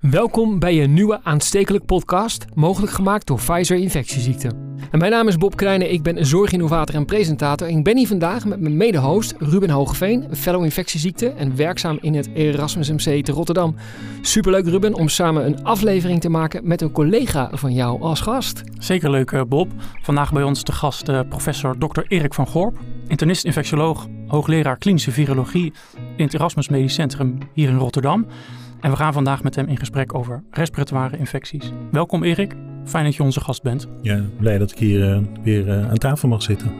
Welkom bij een nieuwe aanstekelijk podcast, mogelijk gemaakt door Pfizer Infectieziekten. En mijn naam is Bob Krijnen, ik ben zorginnovator en presentator. En ik ben hier vandaag met mijn mede-host Ruben Hogeveen, fellow infectieziekte en werkzaam in het Erasmus MC te Rotterdam. Superleuk Ruben om samen een aflevering te maken met een collega van jou als gast. Zeker leuk eh, Bob. Vandaag bij ons de gast uh, professor Dr. Erik van Gorp, internist-infectioloog, hoogleraar klinische virologie in het Erasmus Medisch Centrum hier in Rotterdam. En we gaan vandaag met hem in gesprek over respiratoire infecties. Welkom Erik, fijn dat je onze gast bent. Ja, blij dat ik hier uh, weer uh, aan tafel mag zitten.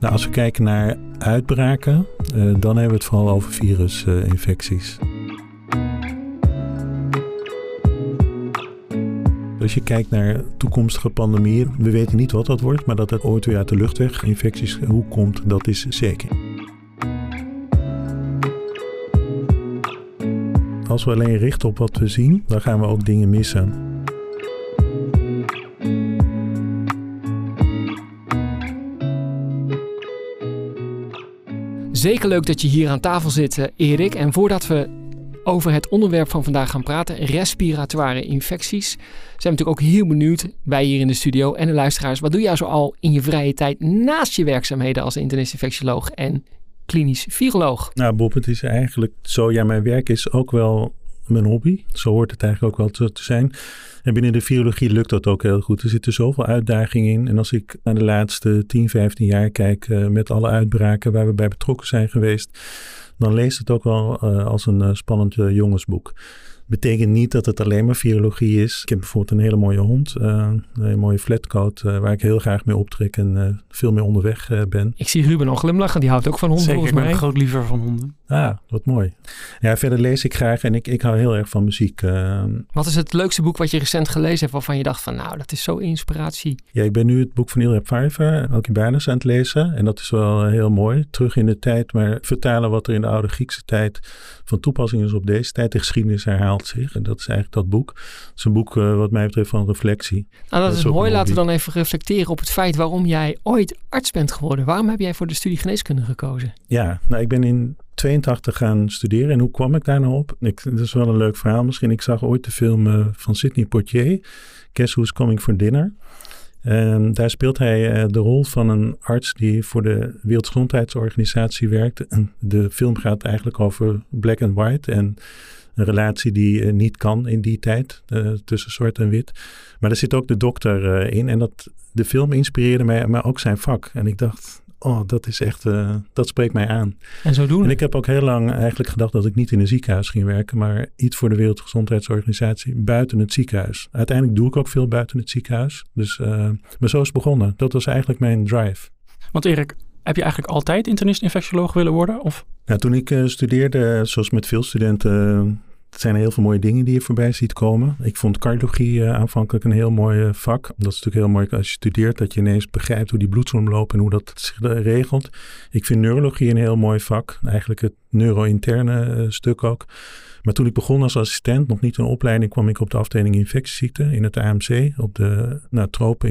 Nou, als we kijken naar uitbraken, uh, dan hebben we het vooral over virusinfecties. Als je kijkt naar toekomstige pandemieën, we weten niet wat dat wordt, maar dat het ooit weer uit de luchtweginfecties hoe komt, dat is zeker. Als we alleen richten op wat we zien, dan gaan we ook dingen missen. Zeker leuk dat je hier aan tafel zit, Erik. En voordat we over het onderwerp van vandaag gaan praten, respiratoire infecties. Zijn we natuurlijk ook heel benieuwd, wij hier in de studio en de luisteraars. Wat doe jij zo al in je vrije tijd naast je werkzaamheden als internist-infectioloog en klinisch viroloog? Nou Bob, het is eigenlijk zo, ja mijn werk is ook wel mijn hobby. Zo hoort het eigenlijk ook wel te, zijn. En binnen de virologie lukt dat ook heel goed. Er zitten zoveel uitdagingen in. En als ik naar de laatste 10, 15 jaar kijk uh, met alle uitbraken waar we bij betrokken zijn geweest dan leest het ook wel uh, als een uh, spannend uh, jongensboek. Betekent niet dat het alleen maar virologie is. Ik heb bijvoorbeeld een hele mooie hond, een hele mooie flatcoat, waar ik heel graag mee optrek en veel meer onderweg ben. Ik zie Ruben al glimlachen, die houdt ook van honden Zeker, volgens mij. ik ben een groot liever van honden. Ah, wat mooi. Ja, verder lees ik graag en ik, ik hou heel erg van muziek. Wat is het leukste boek wat je recent gelezen hebt waarvan je dacht van nou, dat is zo inspiratie? Ja, ik ben nu het boek van Ilja Pfeiffer, Alcibiades, aan het lezen. En dat is wel heel mooi. Terug in de tijd, maar vertalen wat er in de oude Griekse tijd van toepassing is op deze tijd. De geschiedenis herhaalt zich. En dat is eigenlijk dat boek. Het is een boek uh, wat mij betreft van reflectie. Nou, dat, dat is, is mooi. Laten we dan even reflecteren op het feit waarom jij ooit arts bent geworden. Waarom heb jij voor de studie geneeskunde gekozen? Ja, nou ik ben in 82 gaan studeren. En hoe kwam ik daar nou op? Ik, dat is wel een leuk verhaal misschien. Ik zag ooit de film uh, van Sidney Poitier, Guess Who's Coming for Dinner. En daar speelt hij uh, de rol van een arts die voor de Wereldgezondheidsorganisatie werkt. En de film gaat eigenlijk over black and white en een relatie die uh, niet kan in die tijd uh, tussen zwart en wit. Maar er zit ook de dokter in en dat, de film inspireerde mij, maar ook zijn vak. En ik dacht, oh, dat is echt, dat spreekt mij aan. En zo doen. En ik heb ook heel lang eigenlijk gedacht dat ik niet in een ziekenhuis ging werken, maar iets voor de Wereldgezondheidsorganisatie buiten het ziekenhuis. Uiteindelijk doe ik ook veel buiten het ziekenhuis. Dus, maar zo is het begonnen. Dat was eigenlijk mijn drive. Want Erik, heb je eigenlijk altijd internist-infectioloog willen worden? Of? Nou, toen ik uh, studeerde, zoals met veel studenten, het zijn heel veel mooie dingen die je voorbij ziet komen. Ik vond cardiologie aanvankelijk een heel mooi vak. Dat is natuurlijk heel mooi als je studeert, dat je ineens begrijpt hoe die bloedsomloop en hoe dat zich regelt. Ik vind neurologie een heel mooi vak. Eigenlijk het neuro-interne stuk ook. Maar toen ik begon als assistent, nog niet een opleiding, kwam ik op de afdeling infectieziekten in het AMC, op de nou, tropen.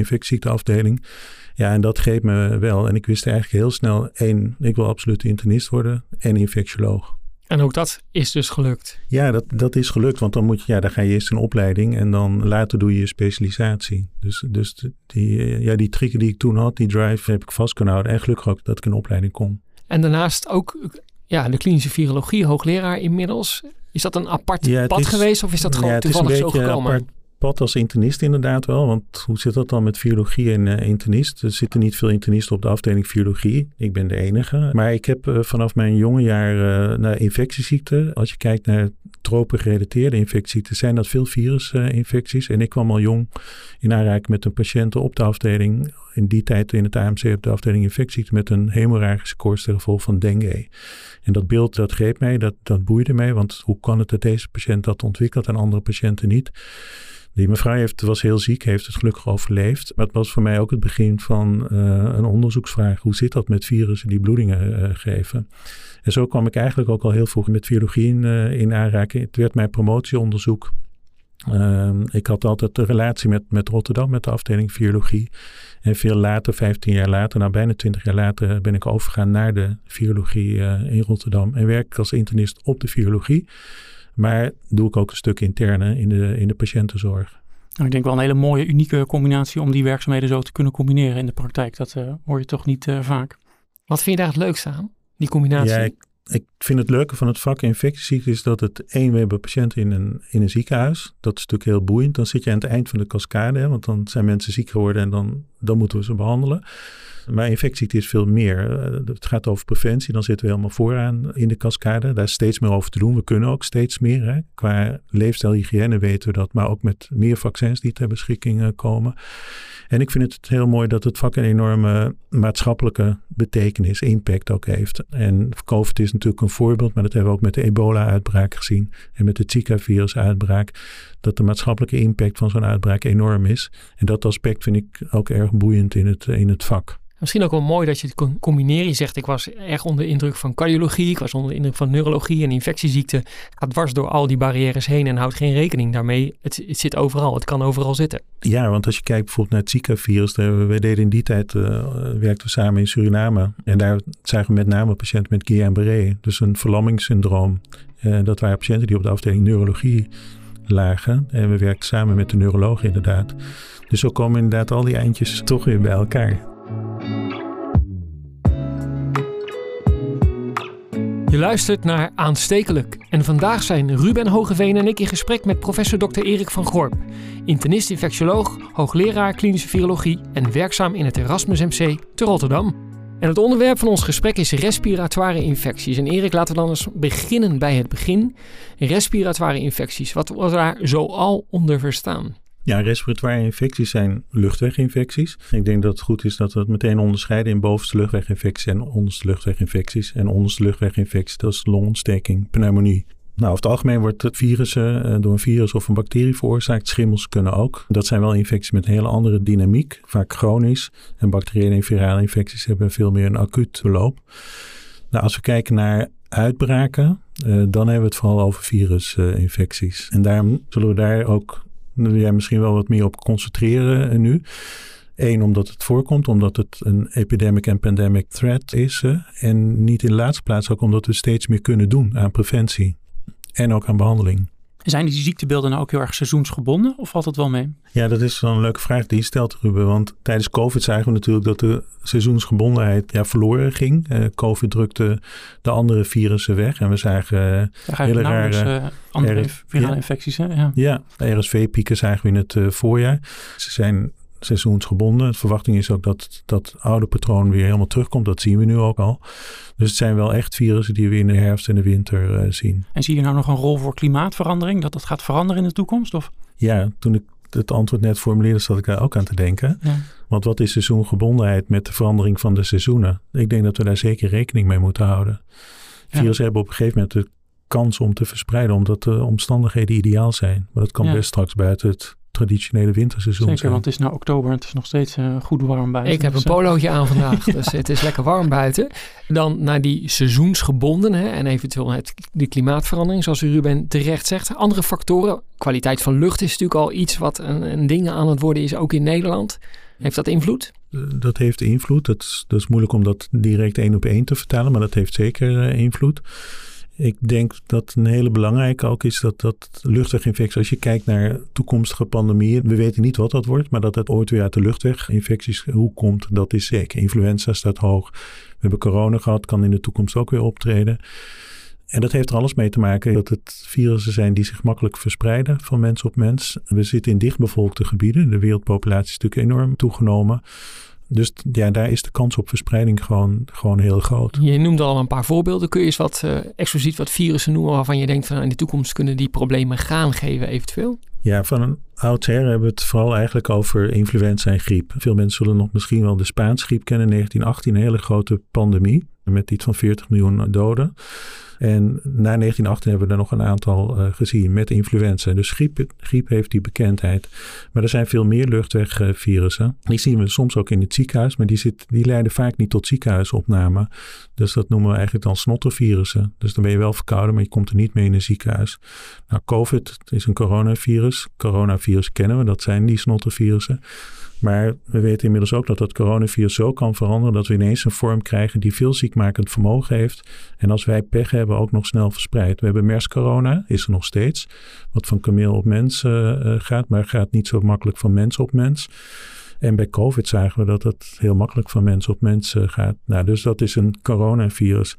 Ja, en dat greep me wel. En ik wist eigenlijk heel snel, één, ik wil absoluut internist worden en infectioloog. En ook dat is dus gelukt. Ja, dat, dat is gelukt. Want dan, moet je, ja, dan ga je eerst een opleiding en dan later doe je je specialisatie. Dus, dus die, ja, die tricken die ik toen had, die drive, heb ik vast kunnen houden. En gelukkig ook dat ik een opleiding kon. En daarnaast ook ja, de klinische virologie, hoogleraar inmiddels. Is dat een apart ja, pad is, geweest of is dat gewoon ja, toevallig zo gekomen? Apart als internist inderdaad wel. Want hoe zit dat dan met virologie en uh, internist? Er zitten niet veel internisten op de afdeling virologie. Ik ben de enige. Maar ik heb uh, vanaf mijn jonge jaar uh, naar infectieziekten. Als je kijkt naar tropen-gerelateerde infectieziekten, zijn dat veel virusinfecties. en ik kwam al jong in aanraking met een patiënt op de afdeling. In die tijd in het AMC op de afdeling infectieziekten met een hemorragische koorts van dengue. En dat beeld dat greep mij, dat, dat boeide mij. Want hoe kan het dat deze patiënt dat ontwikkelt en andere patiënten niet? Die mevrouw heeft, was heel ziek, heeft het gelukkig overleefd. Maar het was voor mij ook het begin van uh, een onderzoeksvraag. Hoe zit dat met virussen die bloedingen uh, geven? En zo kwam ik eigenlijk ook al heel vroeg met virologie in, uh, in aanraking. Het werd mijn promotieonderzoek. Ehm, ik had altijd een relatie met, met Rotterdam, met de afdeling virologie. En veel later, 15 jaar later, nou bijna 20 jaar later, ben ik overgegaan naar de virologie in Rotterdam. En werk als internist op de virologie. Maar doe ik ook een stuk interne in de, in de patiëntenzorg. Nou, ik denk wel een hele mooie, unieke combinatie om die werkzaamheden zo te kunnen combineren in de praktijk. Dat uh, hoor je toch niet uh, vaak. Wat vind je daar het leukste aan, die combinatie? Ja, ik, ik vind het leuke van het vak infectieziekte is dat het één, we hebben patiënten in een, in een ziekenhuis. Dat is natuurlijk heel boeiend. Dan zit je aan het eind van de cascade, hè, want dan zijn mensen ziek geworden en dan, dan moeten we ze behandelen. Maar infectieziekte is veel meer. Eh, het gaat over preventie. Dan zitten we helemaal vooraan in de cascade. Daar is steeds meer over te doen. We kunnen ook steeds meer. Hè. Qua leefstijlhygiëne weten we dat. Maar ook met meer vaccins die ter beschikking eh, komen. En ik vind het heel mooi dat het vak een enorme maatschappelijke betekenis, impact ook heeft. En COVID is natuurlijk een voorbeeld, maar dat hebben we ook met de ebola-uitbraak gezien en met de Zika-virus-uitbraak, dat de maatschappelijke impact van zo'n uitbraak enorm is. En dat aspect vind ik ook erg boeiend in het, in het vak. Misschien ook wel mooi dat je het kon combineren. Je zegt, ik was erg onder indruk van cardiologie, ik was onder indruk van neurologie en infectieziekten. Gaat dwars door al die barrières heen en houdt geen rekening daarmee. Het, zit overal, het kan overal zitten. Ja, want als je kijkt bijvoorbeeld naar het Zika-virus, deden in die tijd, uh, werkten we samen in Suriname. En daar zagen we met name patiënten met Guillain-Barré, dus een verlammingssyndroom. Uh, dat waren patiënten die op de afdeling neurologie lagen. En we werkten samen met de neuroloog inderdaad. Dus zo komen inderdaad al die eindjes toch weer bij elkaar. Je luistert naar Aanstekelijk en vandaag zijn Ruben Hogeveen en ik in gesprek met professor Dr. Erik van Gorp, internist-infectioloog, hoogleraar klinische virologie en werkzaam in het Erasmus MC te Rotterdam. En het onderwerp van ons gesprek is respiratoire infecties. En Erik, laten we dan eens beginnen bij het begin. Respiratoire infecties, wat wordt daar zoal onder verstaan? Ja, respiratoire infecties zijn luchtweginfecties. Ik denk dat het goed is dat we het meteen onderscheiden in bovenste luchtweginfecties en onderste luchtweginfecties. En onderste luchtweginfecties, dat is longontsteking, pneumonie. Nou, over het algemeen wordt het virussen eh, door een virus of een bacterie veroorzaakt. Schimmels kunnen ook. Dat zijn wel infecties met een hele andere dynamiek, vaak chronisch. En bacteriële en virale infecties hebben veel meer een acuut verloop. Nou, als we kijken naar uitbraken, uh, dan hebben we het vooral over virusinfecties. en daarom zullen we daar ook wil jij misschien wel wat meer op concentreren eh, nu. Eén, omdat het voorkomt, omdat het een epidemic en pandemic threat is. En niet in de laatste plaats ook omdat we steeds meer kunnen doen aan preventie. En ook aan behandeling. Zijn die ziektebeelden nou ook heel erg seizoensgebonden of valt het wel mee? Ja, dat is wel een leuke vraag die je stelt, Ruben. Want tijdens COVID zagen we natuurlijk dat de seizoensgebondenheid ja, verloren ging. Uh, COVID drukte de andere virussen weg. En we zagen uh, hele rare... Uh, andere virale infecties, hè? Ja, ja RSV-pieken zagen we in het voorjaar. Ze zijn seizoensgebonden. De verwachting is ook dat dat oude patroon weer helemaal terugkomt. Dat zien we nu ook al. Dus het zijn wel echt virussen die we in de herfst en de winter uh, zien. En zie je nou nog een rol voor klimaatverandering? Dat dat gaat veranderen in de toekomst? Of? Ja, toen ik het antwoord net formuleerde, zat ik daar ook aan te denken. Ja. Want wat is seizoengebondenheid met de verandering van de seizoenen? Ik denk dat we daar zeker rekening mee moeten houden. Virussen hebben op een gegeven moment de kans om te verspreiden, omdat de omstandigheden ideaal zijn. Maar dat kan best straks buiten het traditionele winterseizoen Zeker, want het is nu oktober en het is nog steeds uh, goed warm buiten. Ik heb dus, een eh, polootje aan vandaag, dus het is lekker warm buiten. Dan naar die seizoensgebonden hè, en eventueel het, de klimaatverandering, zoals u Ruben terecht zegt. Andere factoren, kwaliteit van lucht is natuurlijk al iets wat een, een ding aan het worden is, ook in Nederland. Heeft dat invloed? Eh, dat heeft invloed. Dat is, dat is moeilijk om dat direct één op één te vertellen, maar dat heeft zeker invloed. Ik denk dat een hele belangrijke ook is dat, dat luchtweginfectie, als je kijkt naar toekomstige pandemieën, we weten niet wat dat wordt, maar dat het ooit weer uit de luchtweginfecties hoe komt, dat is zeker. Influenza staat hoog. We hebben corona gehad, kan in de toekomst ook weer optreden. En dat heeft er alles mee te maken dat het virussen zijn die zich makkelijk verspreiden van mens op mens. We zitten in dichtbevolkte gebieden. De wereldpopulatie is natuurlijk enorm toegenomen. Dus ja, daar is de kans op verspreiding gewoon, gewoon heel groot. Je noemde al een paar voorbeelden. Kun je eens wat uh, expliciet wat virussen noemen waarvan je denkt van in de toekomst kunnen die problemen gaan geven eventueel? Ja, van een oudsher hebben we het vooral eigenlijk over influenza en griep. Veel mensen zullen nog misschien wel de Spaanse griep kennen, 1918, een hele grote pandemie. Met iets van 40 miljoen doden. En na 1918 hebben we er nog een aantal uh, gezien met influenza. Dus griep, griep heeft die bekendheid. Maar er zijn veel meer luchtwegvirussen. Die zien we soms ook in het ziekenhuis, maar die, zit, die leiden vaak niet tot ziekenhuisopname. Dus dat noemen we eigenlijk dan snottervirussen. Dus dan ben je wel verkouden, maar je komt er niet mee in een ziekenhuis. Nou, COVID is een coronavirus. Coronavirus kennen we, dat zijn die snottervirussen. Maar we weten inmiddels ook dat dat coronavirus zo kan veranderen dat we ineens een vorm krijgen die veel ziekmakend vermogen heeft. En als wij pech hebben, ook nog snel verspreid. We hebben MERS-corona, is er nog steeds, wat van kameel op mens uh, gaat, maar gaat niet zo makkelijk van mens op mens. En bij COVID zagen we dat het heel makkelijk van mens op mens uh, gaat. Nou, dus dat is een coronavirus.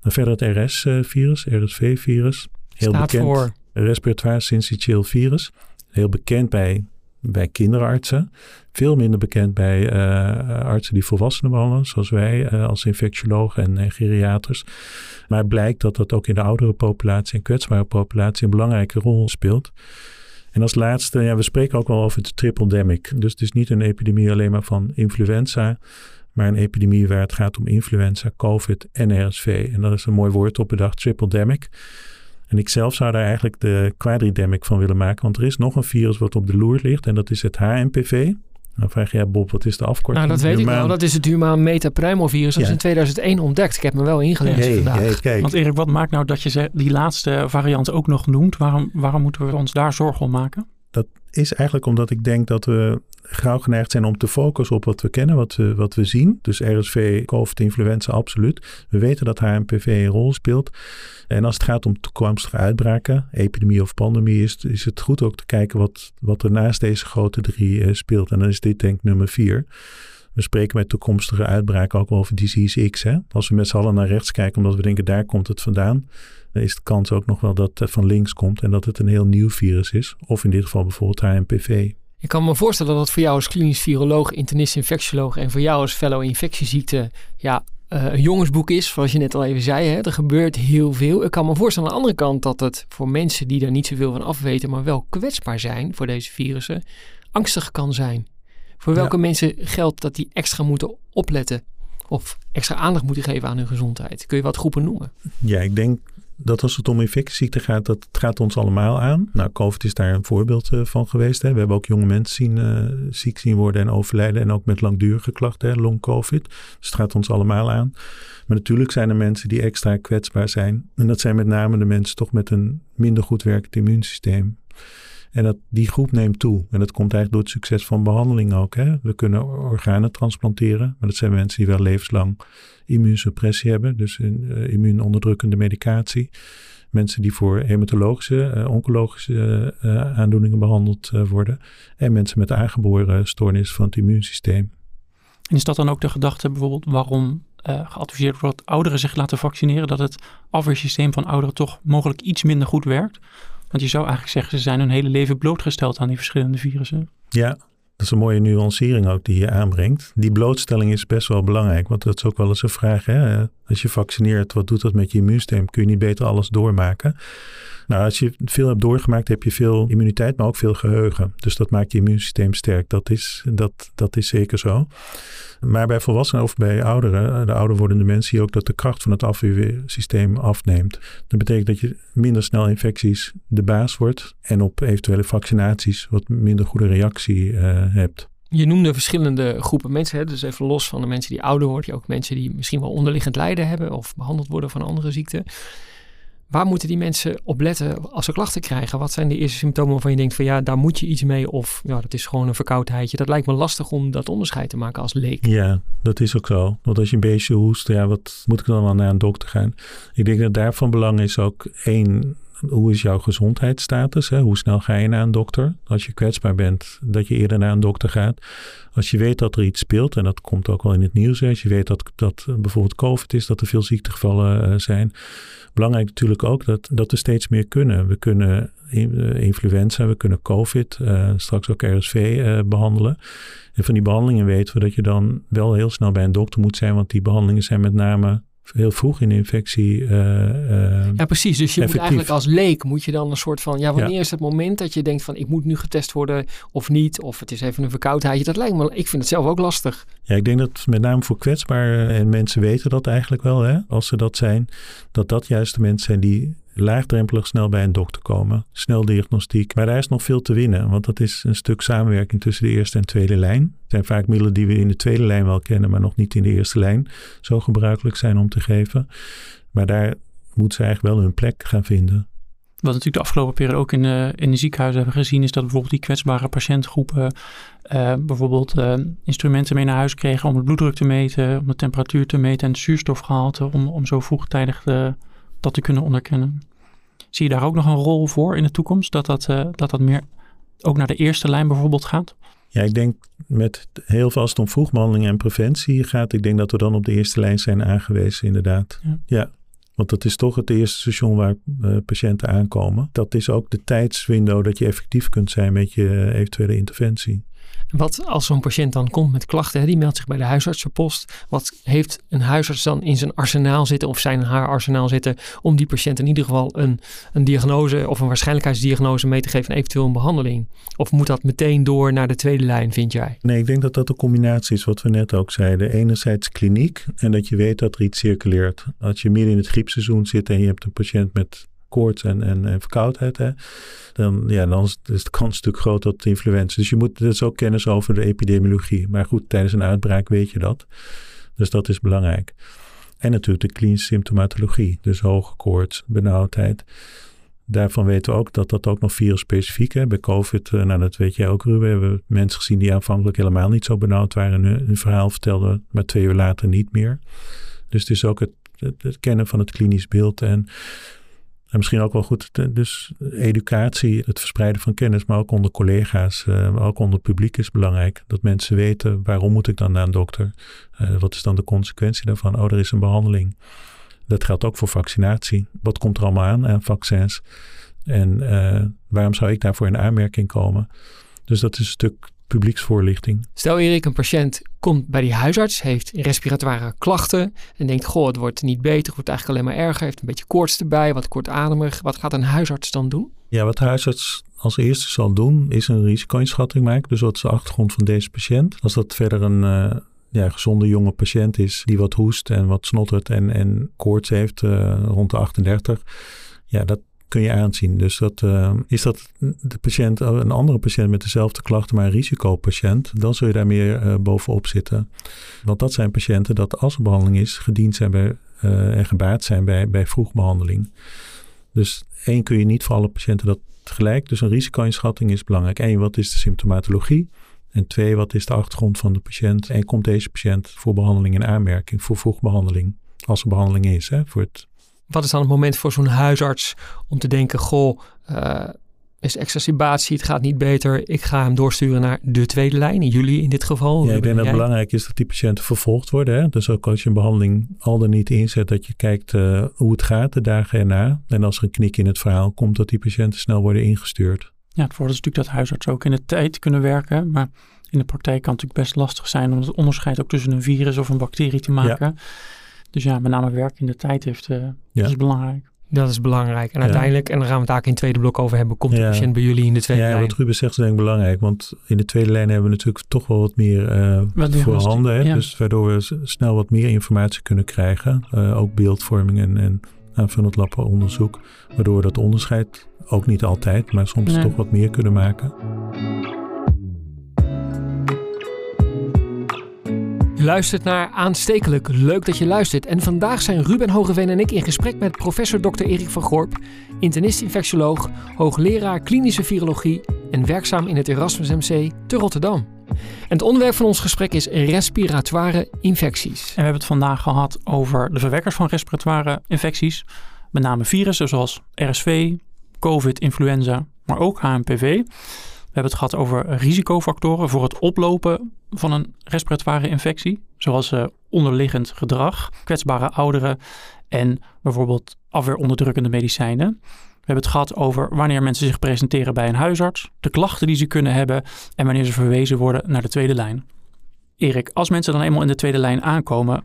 Dan verder het RS-virus, RSV-virus. Heel Staat bekend. voor Respiratoire syncytial virus. Heel bekend bij bij kinderartsen. Veel minder bekend bij uh, artsen die volwassenen behandelen, zoals wij uh, als infectiologen en, en geriaters. Maar blijkt dat dat ook in de oudere populatie en kwetsbare populatie een belangrijke rol speelt. En als laatste, ja, we spreken ook wel over het triple-demic. Dus het is niet een epidemie alleen maar van influenza, maar een epidemie waar het gaat om influenza, COVID en RSV. En dat is een mooi woord op bedacht, triple-demic. En ik zelf zou daar eigenlijk de quadridemic van willen maken. Want er is nog een virus wat op de loer ligt. En dat is het HMPV. Dan vraag je, ja Bob, wat is de afkorting? Nou, dat weet ik wel. Dat is het humaan metapneumovirus. Dat Ja. is in 2001 ontdekt. Ik heb me wel ingelezen Hey, vandaag. hey, kijk. Want Erik, wat maakt nou dat je ze- die laatste variant ook nog noemt? Waarom, waarom moeten we ons daar zorgen om maken? Dat is eigenlijk omdat ik denk dat we gauw geneigd zijn om te focussen op wat we kennen, wat we, wat we zien. Dus RSV, COVID, influenza, absoluut. We weten dat HMPV een rol speelt. En als het gaat om toekomstige uitbraken, epidemie of pandemie, is, is het goed ook te kijken wat, wat er naast deze grote drie eh, speelt. En dan is dit denk ik nummer vier. We spreken bij toekomstige uitbraken ook over disease X. Hè? Als we met z'n allen naar rechts kijken, omdat we denken daar komt het vandaan, dan is de kans ook nog wel dat het van links komt en dat het een heel nieuw virus is. Of in dit geval bijvoorbeeld HMPV. Ik kan me voorstellen dat het voor jou als klinisch viroloog, internist, infectioloog en voor jou als fellow infectieziekte ja, eh, een jongensboek is, zoals je net al even zei. Hè? Er gebeurt heel veel. Ik kan me voorstellen aan de andere kant dat het voor mensen die daar niet zoveel van afweten, maar wel kwetsbaar zijn voor deze virussen, angstig kan zijn. Voor welke mensen geldt dat die extra moeten opletten of extra aandacht moeten geven aan hun gezondheid? Kun je wat groepen noemen? Ja, ik denk dat als het om infectieziekten gaat, dat gaat ons allemaal aan. Nou, COVID is daar een voorbeeld eh, van geweest. Hè. We hebben ook jonge mensen zien, eh, ziek zien worden en overlijden. En ook met langdurige klachten, long COVID. Dus het gaat ons allemaal aan. Maar natuurlijk zijn er mensen die extra kwetsbaar zijn. En dat zijn met name de mensen toch met een minder goed werkend immuunsysteem. En dat, die groep neemt toe. En dat komt eigenlijk door het succes van behandeling ook. Hè. We kunnen organen transplanteren. Maar dat zijn mensen die wel levenslang immuunsuppressie hebben. Dus een uh, immuunonderdrukkende medicatie. Mensen die voor hematologische, uh, oncologische uh, aandoeningen behandeld worden. En mensen met aangeboren stoornis van het immuunsysteem. En is dat dan ook de gedachte bijvoorbeeld waarom geadviseerd wordt dat ouderen zich laten vaccineren? Dat het afweersysteem van ouderen toch mogelijk iets minder goed werkt? Want je zou eigenlijk zeggen, ze zijn hun hele leven blootgesteld aan die verschillende virussen. Ja, dat is een mooie nuancering ook die je aanbrengt. Die blootstelling is best wel belangrijk, want dat is ook wel eens een vraag. Hè? Als je vaccineert, wat doet dat met je immuunsysteem? Kun je niet beter alles doormaken? Nou, als je veel hebt doorgemaakt, heb je veel immuniteit, maar ook veel geheugen. Dus dat maakt je immuunsysteem sterk. Dat is, dat, dat is zeker zo. Maar bij volwassenen of bij ouderen, de ouder wordende mensen, zie je ook dat de kracht van het afweersysteem afneemt. Dat betekent dat je minder snel infecties de baas wordt en op eventuele vaccinaties wat minder goede reactie uh, hebt. Je noemde verschillende groepen mensen, hè? dus even los van de mensen die ouder worden, ook mensen die misschien wel onderliggend lijden hebben of behandeld worden van andere ziekten. Waar moeten die mensen op letten als ze klachten krijgen? Wat zijn de eerste symptomen waarvan je denkt van ja, daar moet je iets mee of ja, dat is gewoon een verkoudheidje. Dat lijkt me lastig om dat onderscheid te maken als leek. Ja, dat is ook zo. Want als je een beetje hoest, ja, wat moet ik dan wel naar een dokter gaan? Ik denk dat daarvan belang is ook één, hoe is jouw gezondheidsstatus? Hoe snel ga je naar een dokter? Als je kwetsbaar bent, dat je eerder naar een dokter gaat. Als je weet dat er iets speelt, en dat komt ook wel in het nieuws. Hè? Als je weet dat, dat bijvoorbeeld COVID is, dat er veel ziektegevallen uh, zijn. Belangrijk natuurlijk ook dat, dat we steeds meer kunnen. We kunnen influenza, we kunnen COVID, uh, straks ook RSV behandelen. En van die behandelingen weten we dat je dan wel heel snel bij een dokter moet zijn, want die behandelingen zijn met name heel vroeg in de infectie. Uh, ja, precies. Dus je moet eigenlijk als leek moet je dan een soort van, ja, wanneer is het moment dat je denkt van ik moet nu getest worden of niet, of het is even een verkoudheidje. Dat lijkt me, ik vind het zelf ook lastig. Ja, ik denk dat met name voor kwetsbare en mensen weten dat eigenlijk wel, hè, als ze dat zijn, dat dat juist de mensen zijn die laagdrempelig snel bij een dokter komen. Snel diagnostiek. Maar daar is nog veel te winnen, want dat is een stuk samenwerking tussen de eerste en tweede lijn. Het zijn vaak middelen die we in de tweede lijn wel kennen, maar nog niet in de eerste lijn zo gebruikelijk zijn om te geven. Maar daar moeten ze eigenlijk wel hun plek gaan vinden. Wat natuurlijk de afgelopen periode ook in de, in de ziekenhuizen hebben gezien, is dat bijvoorbeeld die kwetsbare patiëntgroepen uh, bijvoorbeeld uh, instrumenten mee naar huis kregen om het bloeddruk te meten, om de temperatuur te meten en het zuurstofgehalte, om, om zo vroegtijdig de, dat te kunnen onderkennen. Zie je daar ook nog een rol voor in de toekomst? Dat dat, uh, dat, dat meer ook naar de eerste lijn bijvoorbeeld gaat? Ja, ik denk met heel veel als het om vroegbehandeling en preventie gaat, ik denk dat we dan op de eerste lijn zijn aangewezen, inderdaad. Ja. ja. Want dat is toch het eerste station waar uh, patiënten aankomen. Dat is ook de tijdswindow dat je effectief kunt zijn met je eventuele interventie. Wat als zo'n patiënt dan komt met klachten, die meldt zich bij de huisartsenpost. Wat heeft een huisarts dan in zijn arsenaal zitten of zijn haar arsenaal zitten om die patiënt in ieder geval een, een diagnose of een waarschijnlijkheidsdiagnose mee te geven en eventueel een behandeling? Of moet dat meteen door naar de tweede lijn, vind jij? Nee, ik denk dat dat een combinatie is wat we net ook zeiden. Enerzijds kliniek en dat je weet dat er iets circuleert. Als je midden in het griepseizoen zit en je hebt een patiënt met koorts en, en, verkoudheid, hè, dan, ja, dan is de kans natuurlijk groot dat influenza. Dus je moet dus ook kennis over de epidemiologie. Maar goed, tijdens een uitbraak weet je dat. Dus dat is belangrijk. En natuurlijk de klinische symptomatologie. Dus hoge koorts, benauwdheid. Daarvan weten we ook dat dat ook nog virusspecifiek is. Bij COVID, eh, nou dat weet jij ook Ruben, hebben mensen gezien die aanvankelijk helemaal niet zo benauwd waren. En hun verhaal vertelden, maar twee uur later niet meer. Dus het is ook het, het, het kennen van het klinisch beeld en en misschien ook wel goed, dus educatie, het verspreiden van kennis, maar ook onder collega's, maar ook onder publiek is belangrijk. Dat mensen weten waarom moet ik dan naar een dokter? Uh, wat is dan de consequentie daarvan? Oh, er is een behandeling. Dat geldt ook voor vaccinatie. Wat komt er allemaal aan aan vaccins? En uh, waarom zou ik daarvoor in aanmerking komen? Dus dat is een stuk publieksvoorlichting. Stel Erik, een patiënt komt bij die huisarts, heeft respiratoire klachten en denkt, goh, het wordt niet beter, het wordt eigenlijk alleen maar erger, heeft een beetje koorts erbij, wat kortademig. Wat gaat een huisarts dan doen? Ja, wat de huisarts als eerste zal doen, is een risico-inschatting maken. Dus wat is de achtergrond van deze patiënt? Als dat verder een uh, ja, gezonde jonge patiënt is die wat hoest en wat snottert en, en koorts heeft uh, rond de 38, ja, dat, kun je aanzien. Dus dat, uh, is dat de patiënt, oh, een andere patiënt met dezelfde klachten, maar een risicopatiënt, dan zul je daar meer uh, bovenop zitten. Want dat zijn patiënten dat als er behandeling is, gediend zijn bij, uh, en gebaat zijn bij, bij vroegbehandeling. Dus één kun je niet voor alle patiënten dat tegelijk. Dus een risico-inschatting is belangrijk. Eén, wat is de symptomatologie? En twee, wat is de achtergrond van de patiënt? En komt deze patiënt voor behandeling in aanmerking, voor vroegbehandeling? Als er behandeling is, hè, voor het wat is dan het moment voor zo'n huisarts om te denken: goh, uh, is exacerbatie, het gaat niet beter. Ik ga hem doorsturen naar de tweede lijn, jullie in dit geval. Ja, ik denk dat het belangrijk is dat die patiënten vervolgd worden. Hè? Dus ook als je een behandeling al dan niet inzet, dat je kijkt uh, hoe het gaat de dagen erna. En als er een knik in het verhaal komt, dat die patiënten snel worden ingestuurd. Ja, het voordeel is natuurlijk dat huisartsen ook in de tijd kunnen werken. Maar in de praktijk kan het natuurlijk best lastig zijn om het onderscheid ook tussen een virus of een bacterie te maken. Ja. Dus ja, met name werk in de tijd heeft, uh, ja. is belangrijk. Dat is belangrijk. En uiteindelijk, en daar gaan we het daar in het tweede blok over hebben, komt de patiënt bij jullie in de tweede ja, lijn. Ja, wat Ruben zegt is denk ik belangrijk. Want in de tweede lijn hebben we natuurlijk toch wel wat meer uh, voorhanden. Hè? Dus waardoor we snel wat meer informatie kunnen krijgen. Uh, ook beeldvorming en, en aanvullend labonderzoek. Waardoor we dat onderscheid, ook niet altijd, maar soms toch wat meer kunnen maken. Luistert naar Aanstekelijk. Leuk dat je luistert. En vandaag zijn Ruben Hogeveen en ik in gesprek met professor Dr. Erik van Gorp, internist-infectioloog, hoogleraar klinische virologie en werkzaam in het Erasmus MC te Rotterdam. En het onderwerp van ons gesprek is respiratoire infecties. En we hebben het vandaag gehad over de verwekkers van respiratoire infecties, met name virussen zoals RSV, COVID, influenza, maar ook HMPV. We hebben het gehad over risicofactoren voor het oplopen van een respiratoire infectie, zoals uh, onderliggend gedrag, kwetsbare ouderen en bijvoorbeeld afweeronderdrukkende medicijnen. We hebben het gehad over wanneer mensen zich presenteren bij een huisarts, de klachten die ze kunnen hebben en wanneer ze verwezen worden naar de tweede lijn. Erik, als mensen dan eenmaal in de tweede lijn aankomen,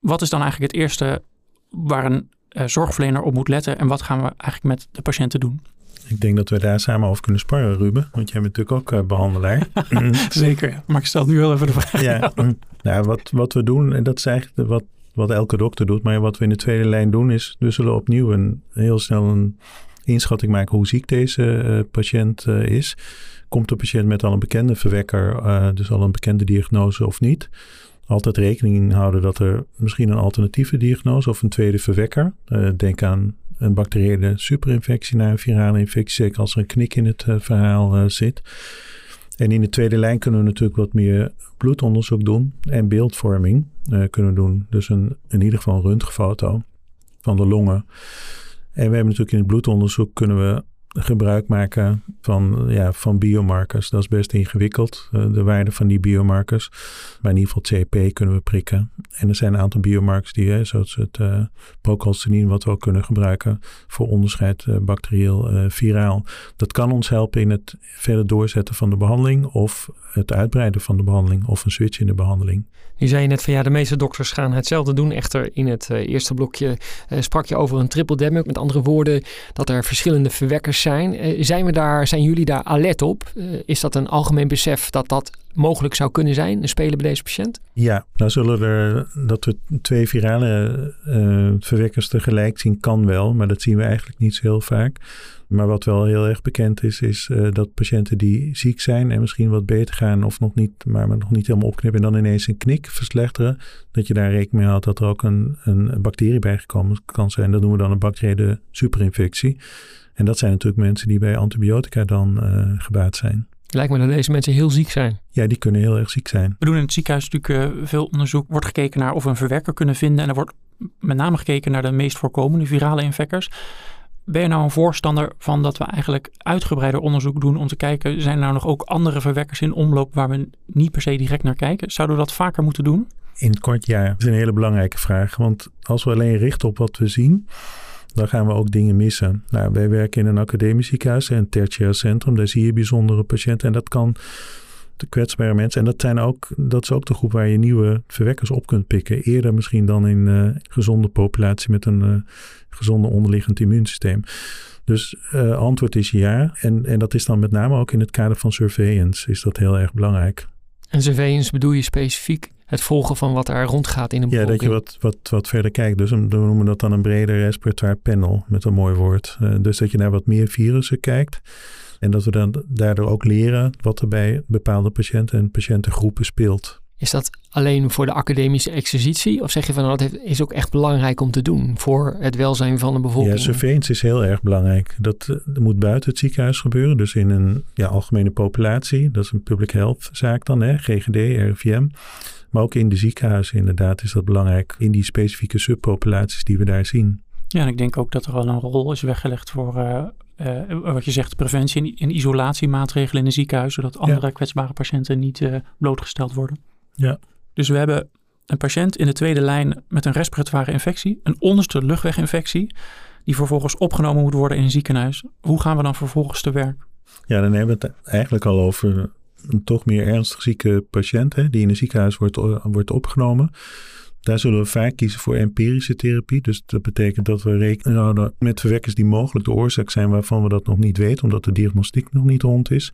Wat is dan eigenlijk het eerste waar een uh, zorgverlener op moet letten en wat gaan we eigenlijk met de patiënten doen? Ik denk dat we daar samen over kunnen sparren, Ruben. Want jij bent natuurlijk ook uh, behandelaar. Zeker, maar ik stel nu wel even de vraag. Ja, nou, wat, wat we doen, en dat is eigenlijk wat, wat elke dokter doet. Maar wat we in de tweede lijn doen, is we zullen opnieuw een, heel snel een inschatting maken hoe ziek deze uh, patiënt uh, is. Komt de patiënt met al een bekende verwekker, dus al een bekende diagnose of niet? Altijd rekening houden dat er misschien een alternatieve diagnose of een tweede verwekker. denk aan een bacteriële superinfectie naar een virale infectie, zeker als er een knik in het uh, verhaal uh, zit. En in de tweede lijn kunnen we natuurlijk wat meer bloedonderzoek doen en beeldvorming uh, kunnen doen. Dus een, in ieder geval een röntgenfoto van de longen. En we hebben natuurlijk in het bloedonderzoek kunnen we gebruik maken van, ja, van biomarkers. Dat is best ingewikkeld, uh, de waarde van die biomarkers. Maar in ieder geval CP kunnen we prikken. En er zijn een aantal biomarkers die, hè, zoals het uh, procalcitonin, wat we ook kunnen gebruiken voor onderscheid uh, bacterieel, viraal. Dat kan ons helpen in het verder doorzetten van de behandeling of het uitbreiden van de behandeling of een switch in de behandeling. Nu zei je net van ja, de meeste dokters gaan hetzelfde doen. Echter, in het eerste blokje sprak je over een triple demic. Met andere woorden, dat er verschillende verwekkers zijn. Uh, zijn, we daar, zijn jullie daar alert op? is dat een algemeen besef dat dat mogelijk zou kunnen zijn, een spelen bij deze patiënt? Ja, nou zullen er dat we twee virale verwekkers tegelijk zien, kan wel. Maar dat zien we eigenlijk niet zo heel vaak. Maar wat wel heel erg bekend is, is uh, dat patiënten die ziek zijn en misschien wat beter gaan of nog niet, maar nog niet helemaal opknippen en dan ineens een knik verslechteren, dat je daar rekening mee houdt dat er ook een, een bacterie bijgekomen kan zijn. Dat noemen we dan een bacteriële superinfectie. En dat zijn natuurlijk mensen die bij antibiotica dan uh, gebaat zijn. Lijkt me dat deze mensen heel ziek zijn. Ja, die kunnen heel erg ziek zijn. We doen in het ziekenhuis natuurlijk uh, veel onderzoek. Wordt gekeken naar of we een verwerker kunnen vinden. En er wordt met name gekeken naar de meest voorkomende virale infectors. Ben je nou een voorstander van dat we eigenlijk uitgebreider onderzoek doen om te kijken, zijn er nou nog ook andere verwekkers in omloop waar we niet per se direct naar kijken? Zouden we dat vaker moeten doen? In het kort ja, dat is een hele belangrijke vraag. Want als we alleen richten op wat we zien, dan gaan we ook dingen missen. Nou, wij werken in een academisch ziekenhuis, een tertiair centrum. Daar zie je bijzondere patiënten en dat kan de kwetsbare mensen. En dat, zijn ook, dat is ook de groep waar je nieuwe verwekkers op kunt pikken. Eerder misschien dan in een uh, gezonde populatie met een uh, gezonde onderliggend immuunsysteem. Dus uh, antwoord is ja. En, en dat is dan met name ook in het kader van surveillance is dat heel erg belangrijk. En surveillance bedoel je specifiek het volgen van wat er rondgaat in de bevolking? Ja, dat je wat, wat, wat verder kijkt. Dus we noemen dat dan een breder respiratoire panel met een mooi woord. Uh, dus dat je naar wat meer virussen kijkt. En dat we dan daardoor ook leren wat er bij bepaalde patiënten en patiëntengroepen speelt. Is dat alleen voor de academische exercitie? Of zeg je van nou, dat is ook echt belangrijk om te doen voor het welzijn van de bevolking? Ja, surveillance is heel erg belangrijk. Dat, dat eh, moet buiten het ziekenhuis gebeuren. Dus in een ja, algemene populatie. Dat is een public health zaak dan, hè? GGD, RIVM. Maar ook in de ziekenhuizen inderdaad is dat belangrijk. In die specifieke subpopulaties die we daar zien. Ja, en ik denk ook dat er wel een rol is weggelegd voor uh, uh, wat je zegt, preventie en isolatiemaatregelen in de ziekenhuis, zodat andere ja. kwetsbare patiënten niet uh, blootgesteld worden. Ja. Dus we hebben een patiënt in de tweede lijn met een respiratoire infectie, een onderste luchtweginfectie, die vervolgens opgenomen moet worden in een ziekenhuis. Hoe gaan we dan vervolgens te werk? Ja, dan hebben we het eigenlijk al over een toch meer ernstig zieke patiënt, die in een ziekenhuis wordt, wordt opgenomen. Daar zullen we vaak kiezen voor empirische therapie. Dus dat betekent dat we rekening houden met verwekkers die mogelijk de oorzaak zijn waarvan we dat nog niet weten, omdat de diagnostiek nog niet rond is.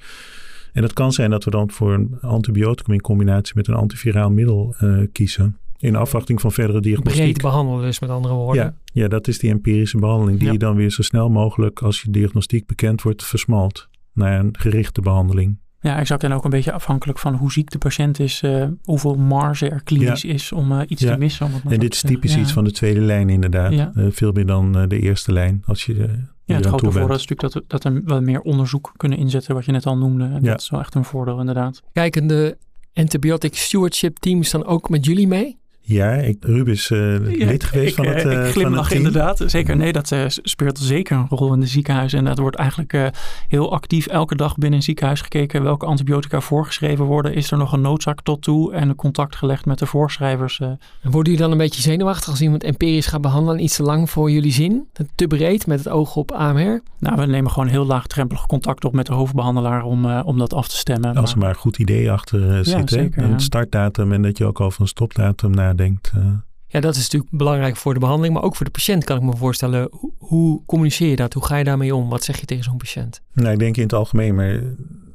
En het kan zijn dat we dan voor een antibioticum in combinatie met een antiviraal middel uh, kiezen. In afwachting van verdere diagnostiek. Breed behandelen dus met andere woorden. Ja, ja dat is die empirische behandeling die ja. je dan weer zo snel mogelijk als je diagnostiek bekend wordt versmalt naar een gerichte behandeling. Ja, exact. En ook een beetje afhankelijk van hoe ziek de patiënt is, uh, hoeveel marge er klinisch ja. is om uh, iets ja. te missen. Om en dit is typisch iets van de tweede lijn inderdaad. Uh, veel meer dan de eerste lijn. Als je, ja, het grote voordeel is natuurlijk dat, dat er wel meer onderzoek kunnen inzetten, wat je net al noemde. En dat is wel echt een voordeel inderdaad. Kijken de antibiotic stewardship teams dan ook met jullie mee? Ja, ik, Ruben is uh, lid geweest ik, van het uh, Ik glimlach inderdaad. Zeker, nee, dat uh, speelt zeker een rol in de ziekenhuizen. En dat wordt eigenlijk heel actief elke dag binnen een ziekenhuis gekeken welke antibiotica voorgeschreven worden. Is er nog een noodzaak tot toe en contact gelegd met de voorschrijvers. En worden jullie dan een beetje zenuwachtig als iemand empirisch gaat behandelen iets te lang voor jullie zin? Te breed met het oog op AMR? Nou, we nemen gewoon heel laagdrempelig contact op met de hoofdbehandelaar om, om dat af te stemmen. Als er maar een goed idee achter zit. Ja, zeker, een startdatum en dat je ook over een stopdatum nadenkt. Uh, Ja, dat is natuurlijk belangrijk voor de behandeling, maar ook voor de patiënt kan ik me voorstellen. Hoe, hoe communiceer je dat? Hoe ga je daarmee om? Wat zeg je tegen zo'n patiënt? Nou, ik denk in het algemeen, maar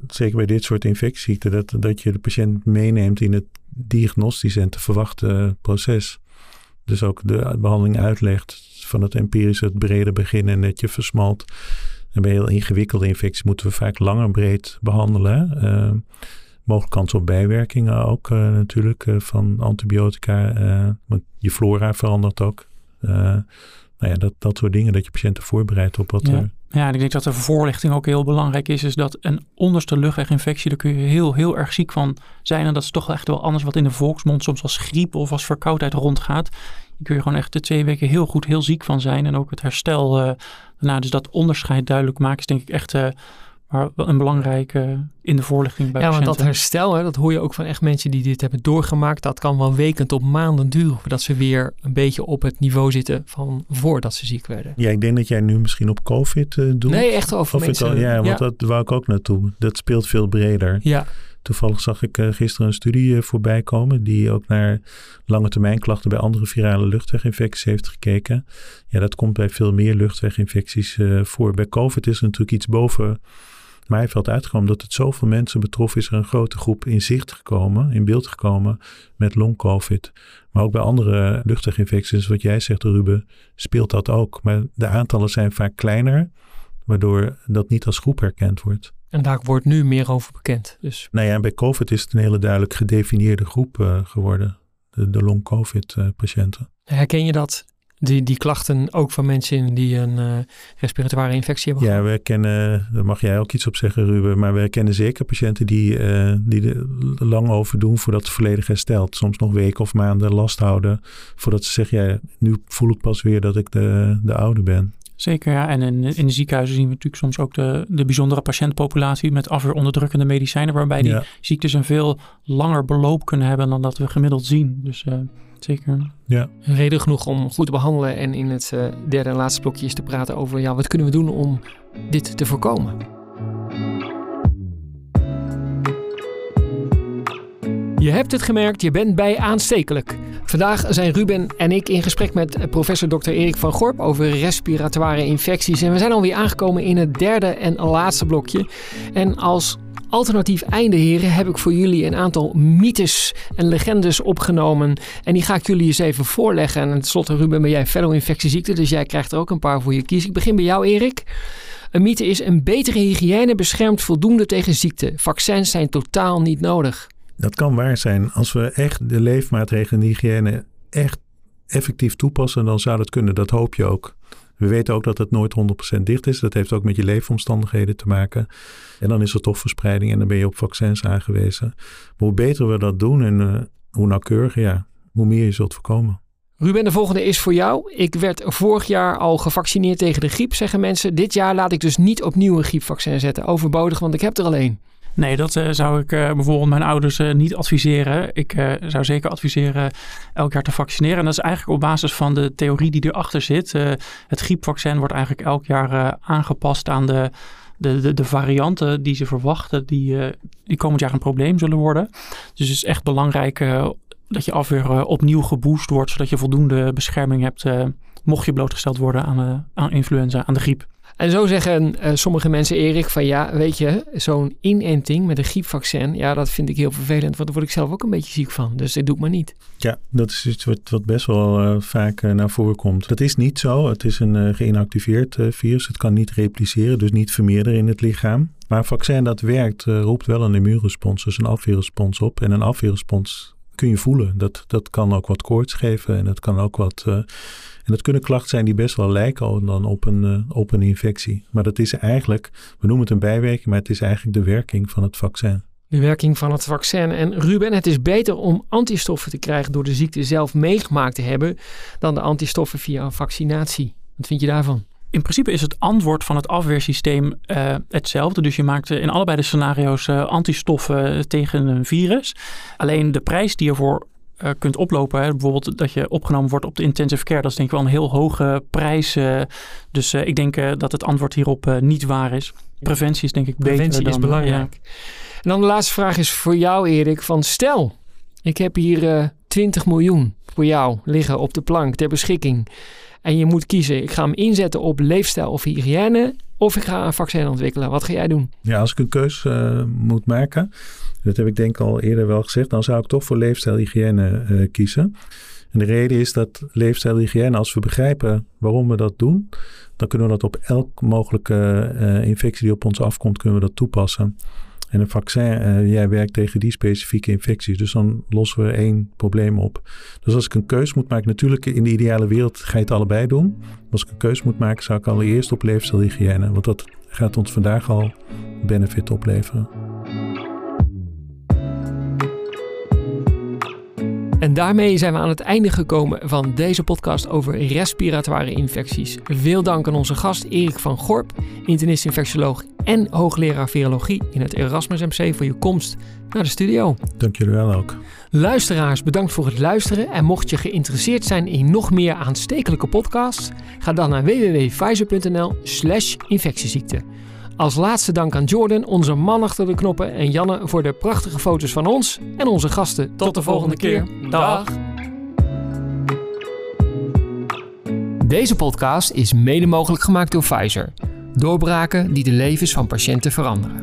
zeker bij dit soort infectieziekten, dat, dat je de patiënt meeneemt in het diagnostisch en te verwachten proces. Dus ook de behandeling uitlegt van het empirische, het brede beginnen en dat je versmalt. En bij heel ingewikkelde infecties moeten we vaak lang en breed behandelen. Uh, mogelijk kans op bijwerkingen ook uh, natuurlijk uh, van antibiotica. want je flora verandert ook. nou ja, dat, dat soort dingen, dat je patiënten voorbereidt op wat ja. er ja, en ik denk dat de voorlichting ook heel belangrijk is. Is dat een onderste luchtweginfectie, daar kun je heel, heel erg ziek van zijn. En dat is toch echt wel anders wat in de volksmond soms als griep of als verkoudheid rondgaat. Je kun je gewoon echt de twee weken heel goed heel ziek van zijn. En ook het herstel daarna. Dus dat onderscheid duidelijk maken is denk ik echt maar een belangrijke in de voorlichting bij Ja, want dat herstel, hè, dat hoor je ook van echt mensen die dit hebben doorgemaakt. Dat kan wel weken tot maanden duren voordat ze weer een beetje op het niveau zitten van voordat ze ziek werden. Ja, ik denk dat jij nu misschien op COVID uh, doet. Nee, echt over of mensen. Al, ja, want ja. dat wou ik ook naartoe. Dat speelt veel breder. Ja, Toevallig zag ik uh, gisteren een studie uh, voorbij komen die ook naar lange termijn klachten bij andere virale luchtweginfecties heeft gekeken. Ja, dat komt bij veel meer luchtweginfecties uh, voor. Bij COVID is er natuurlijk iets boven maaiveld uitgekomen dat het zoveel mensen betrof is er een grote groep in zicht gekomen, in beeld gekomen met long-covid. Maar ook bij andere luchtweginfecties, wat jij zegt Ruben, speelt dat ook. Maar de aantallen zijn vaak kleiner, waardoor dat niet als groep herkend wordt. en daar wordt nu meer over bekend. Dus Nou ja, en bij COVID is het een hele duidelijk gedefinieerde groep uh, geworden. De, de long-COVID-patiënten. herken je dat, die, die klachten, ook van mensen die een uh, respiratoire infectie hebben Ja, we herkennen, daar mag jij ook iets op zeggen Ruben, maar we herkennen zeker patiënten die, uh, die er lang over doen voordat het volledig herstelt. Soms nog weken of maanden last houden voordat ze zeggen, ja, nu voel ik pas weer dat ik de, de oude ben. Zeker, ja. En in, in de ziekenhuizen zien we natuurlijk soms ook de, de bijzondere patiëntpopulatie met afweeronderdrukkende medicijnen, waarbij die Ja. ziektes een veel langer beloop kunnen hebben dan dat we gemiddeld zien. Dus uh, zeker. Ja, reden genoeg om goed te behandelen. En in het uh, derde en laatste blokje is te praten over ja, wat kunnen we doen om dit te voorkomen. Je hebt het gemerkt, je bent bij aanstekelijk. Vandaag zijn Ruben en ik in gesprek met professor Dr. Erik van Gorp over respiratoire infecties. En we zijn alweer aangekomen in het derde en laatste blokje. En als alternatief einde, heren, heb ik voor jullie een aantal mythes en legendes opgenomen. En die ga ik jullie eens even voorleggen. En tenslotte, Ruben, ben jij fellow infectieziekte, dus jij krijgt er ook een paar voor je kiezen. Ik begin bij jou, Erik. Een mythe is een betere hygiëne beschermt voldoende tegen ziekte. Vaccins zijn totaal niet nodig. Dat kan waar zijn. Als we echt de leefmaatregelen en hygiëne echt effectief toepassen, dan zou dat kunnen. Dat hoop je ook. We weten ook dat het nooit 100% dicht is. Dat heeft ook met je leefomstandigheden te maken. En dan is er toch verspreiding en dan ben je op vaccins aangewezen. Maar hoe beter we dat doen en uh, hoe nauwkeuriger, ja, hoe meer je zult voorkomen. Ruben, de volgende is voor jou. Ik werd vorig jaar al gevaccineerd tegen de griep, zeggen mensen. Dit jaar laat ik dus niet opnieuw een griepvaccin zetten. Overbodig, want ik heb er al één. Nee, dat uh, zou ik uh, bijvoorbeeld mijn ouders uh, niet adviseren. Ik zou zeker adviseren elk jaar te vaccineren. En dat is eigenlijk op basis van de theorie die erachter zit. het griepvaccin wordt eigenlijk elk jaar aangepast aan de, de, de, varianten die ze verwachten, die, die komend jaar een probleem zullen worden. Dus het is echt belangrijk dat je afweer opnieuw geboost wordt, zodat je voldoende bescherming hebt, mocht je blootgesteld worden aan, aan influenza, aan de griep. En zo zeggen uh, sommige mensen, Erik, van ja, weet je, zo'n inenting met een griepvaccin, ja, dat vind ik heel vervelend, want daar word ik zelf ook een beetje ziek van. Dus dat doe ik maar niet. Ja, dat is iets wat, wat best wel uh, vaak uh, naar voren komt. Dat is niet zo. Het is een geïnactiveerd virus. Het kan niet repliceren, dus niet vermeerderen in het lichaam. Maar een vaccin dat werkt, roept wel een immuunrespons, dus een afweerrespons op. En een afweerrespons kun je voelen. Dat, dat kan ook wat koorts geven en dat kan ook wat... En dat kunnen klachten zijn die best wel lijken dan op een, uh, op een infectie. Maar dat is eigenlijk, we noemen het een bijwerking, maar het is eigenlijk de werking van het vaccin. De werking van het vaccin. En Ruben, het is beter om antistoffen te krijgen door de ziekte zelf meegemaakt te hebben, dan de antistoffen via een vaccinatie. Wat vind je daarvan? In principe is het antwoord van het afweersysteem uh, hetzelfde. Dus je maakt in allebei de scenario's uh, antistoffen tegen een virus. Alleen de prijs die ervoor uh, kunt oplopen, hè, bijvoorbeeld dat je opgenomen wordt op de intensive care, dat is denk ik wel een heel hoge prijs. dus ik denk dat het antwoord hierop niet waar is. Preventie is denk ik beter Preventie dan, is belangrijk. En dan de laatste vraag is voor jou, Erik. Van stel, ik heb hier 20 miljoen voor jou liggen op de plank ter beschikking. En je moet kiezen, ik ga hem inzetten op leefstijl of hygiëne. Of ik ga een vaccin ontwikkelen. Wat ga jij doen? Ja, als ik een keus uh, moet maken, dat heb ik denk al eerder wel gezegd, dan zou ik toch voor leefstijlhygiëne uh, kiezen. En de reden is dat leefstijlhygiëne, als we begrijpen waarom we dat doen, dan kunnen we dat op elk mogelijke uh, infectie die op ons afkomt, kunnen we dat toepassen. En een vaccin, uh, jij werkt tegen die specifieke infecties. Dus dan lossen we één probleem op. Dus als ik een keus moet maken, natuurlijk in de ideale wereld ga je het allebei doen. Maar als ik een keus moet maken, zou ik allereerst op leefstijlhygiëne. Want dat gaat ons vandaag al benefit opleveren. Daarmee zijn we aan het einde gekomen van deze podcast over respiratoire infecties. Veel dank aan onze gast Erik van Gorp, internist-infectioloog en hoogleraar virologie in het Erasmus MC voor je komst naar de studio. Dank jullie wel ook. Luisteraars, bedankt voor het luisteren. En mocht je geïnteresseerd zijn in nog meer aanstekelijke podcasts, ga dan naar www.pfizer.nl/slash infectieziekte. Als laatste dank aan Jordan, onze man achter de knoppen, en Janne voor de prachtige foto's van ons en onze gasten. Tot, de volgende keer. Dag. Deze podcast is mede mogelijk gemaakt door Pfizer. Doorbraken die de levens van patiënten veranderen.